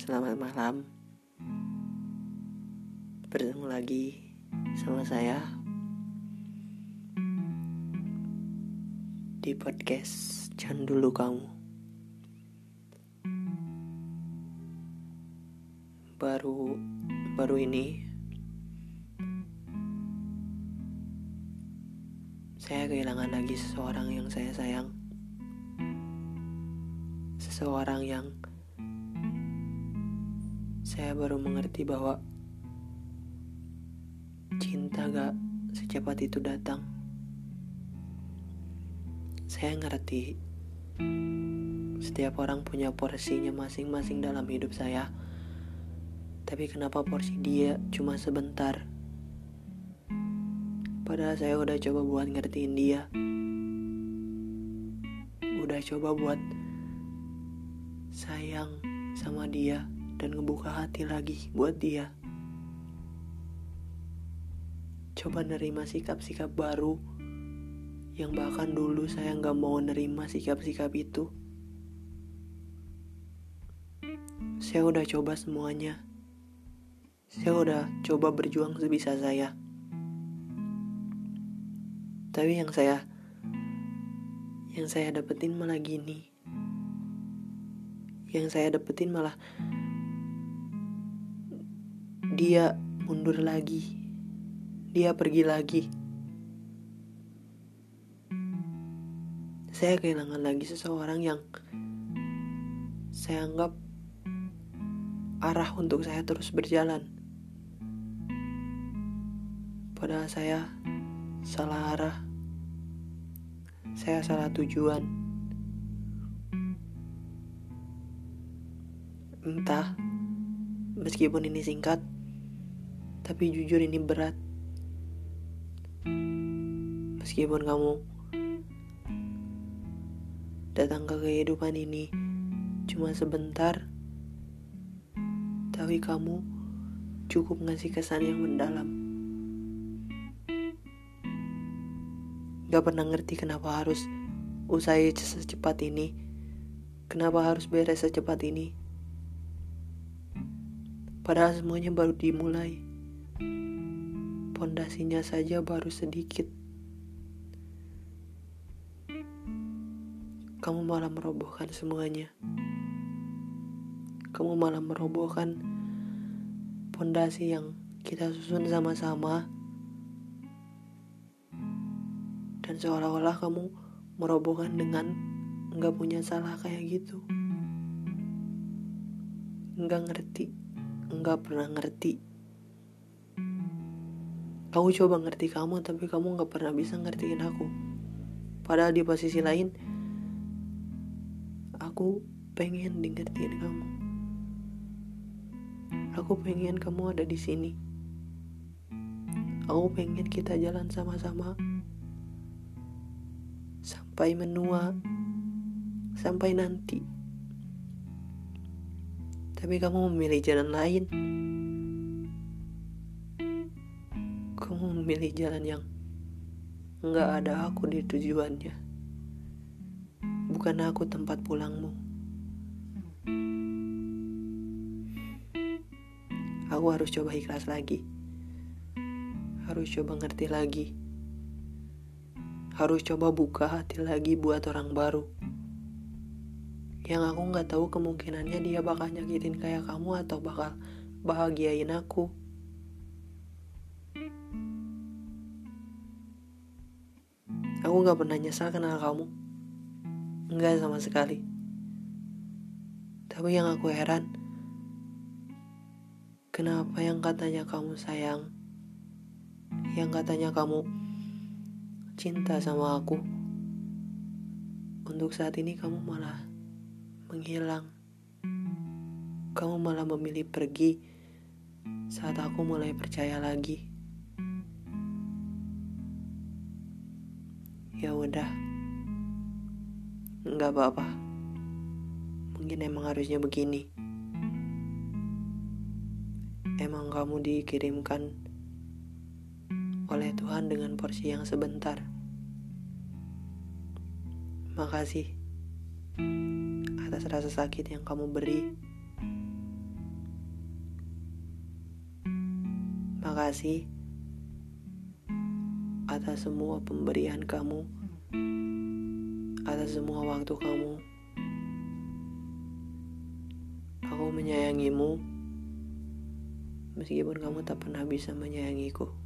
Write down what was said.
Selamat malam. Bertemu lagi sama saya Di podcast Jangan Dulu Kamu. Baru Baru ini Saya kehilangan lagi seseorang yang saya sayang. Seseorang yang saya baru mengerti bahwa cinta gak secepat itu datang. Saya ngerti setiap orang punya porsinya masing-masing dalam hidup saya. Tapi kenapa porsi dia cuma sebentar? Padahal saya udah coba buat ngertiin dia. Udah coba buat sayang sama dia dan ngebuka hati lagi buat dia. Coba nerima sikap-sikap baru yang bahkan dulu saya nggak mau nerima sikap-sikap itu. Saya udah coba semuanya. Saya udah coba berjuang sebisa saya. Tapi yang saya yang saya dapetin malah gini. Yang saya dapetin malah dia mundur lagi. Dia pergi lagi. Saya kehilangan lagi seseorang yang saya anggap arah untuk saya terus berjalan. Padahal saya salah arah. Saya salah tujuan. Entah, meskipun ini singkat, tapi jujur ini berat. Meskipun kamu datang ke kehidupan ini cuma sebentar, tapi kamu cukup ngasih kesan yang mendalam. Gak pernah ngerti kenapa harus usai secepat ini, kenapa harus beres secepat ini. Padahal semuanya baru dimulai pondasinya saja baru sedikit. Kamu malah merobohkan semuanya. Kamu malah merobohkan pondasi yang kita susun sama-sama. Dan seolah-olah kamu merobohkan dengan nggak punya salah kayak gitu. Nggak ngerti, nggak pernah ngerti Aku coba ngerti kamu tapi kamu gak pernah bisa ngertiin aku. Padahal di posisi lain, aku pengen di ngertiin kamu. Aku pengen kamu ada di sini. Aku pengen kita jalan sama-sama sampai menua, sampai nanti. Tapi kamu memilih jalan lain. Memilih jalan yang nggak ada aku di tujuannya. Bukan aku tempat pulangmu. Aku harus coba ikhlas lagi. Harus coba ngerti lagi. Harus coba buka hati lagi buat orang baru. Yang aku nggak tahu kemungkinannya dia bakal nyakitin kayak kamu atau bakal bahagiain aku. Aku gak pernah nyesal kenal kamu. Enggak sama sekali. Tapi yang aku heran, kenapa yang katanya kamu sayang, yang katanya kamu cinta sama aku, untuk saat ini kamu malah menghilang. Kamu malah memilih pergi saat aku mulai percaya lagi. ya udah. Nggak apa-apa. Mungkin emang harusnya begini. Emang kamu dikirimkan oleh Tuhan dengan porsi yang sebentar. Makasih atas rasa sakit yang kamu beri. Makasih atas semua pemberian kamu, atas semua waktu kamu. Aku menyayangimu, meskipun kamu tak pernah bisa menyayangiku.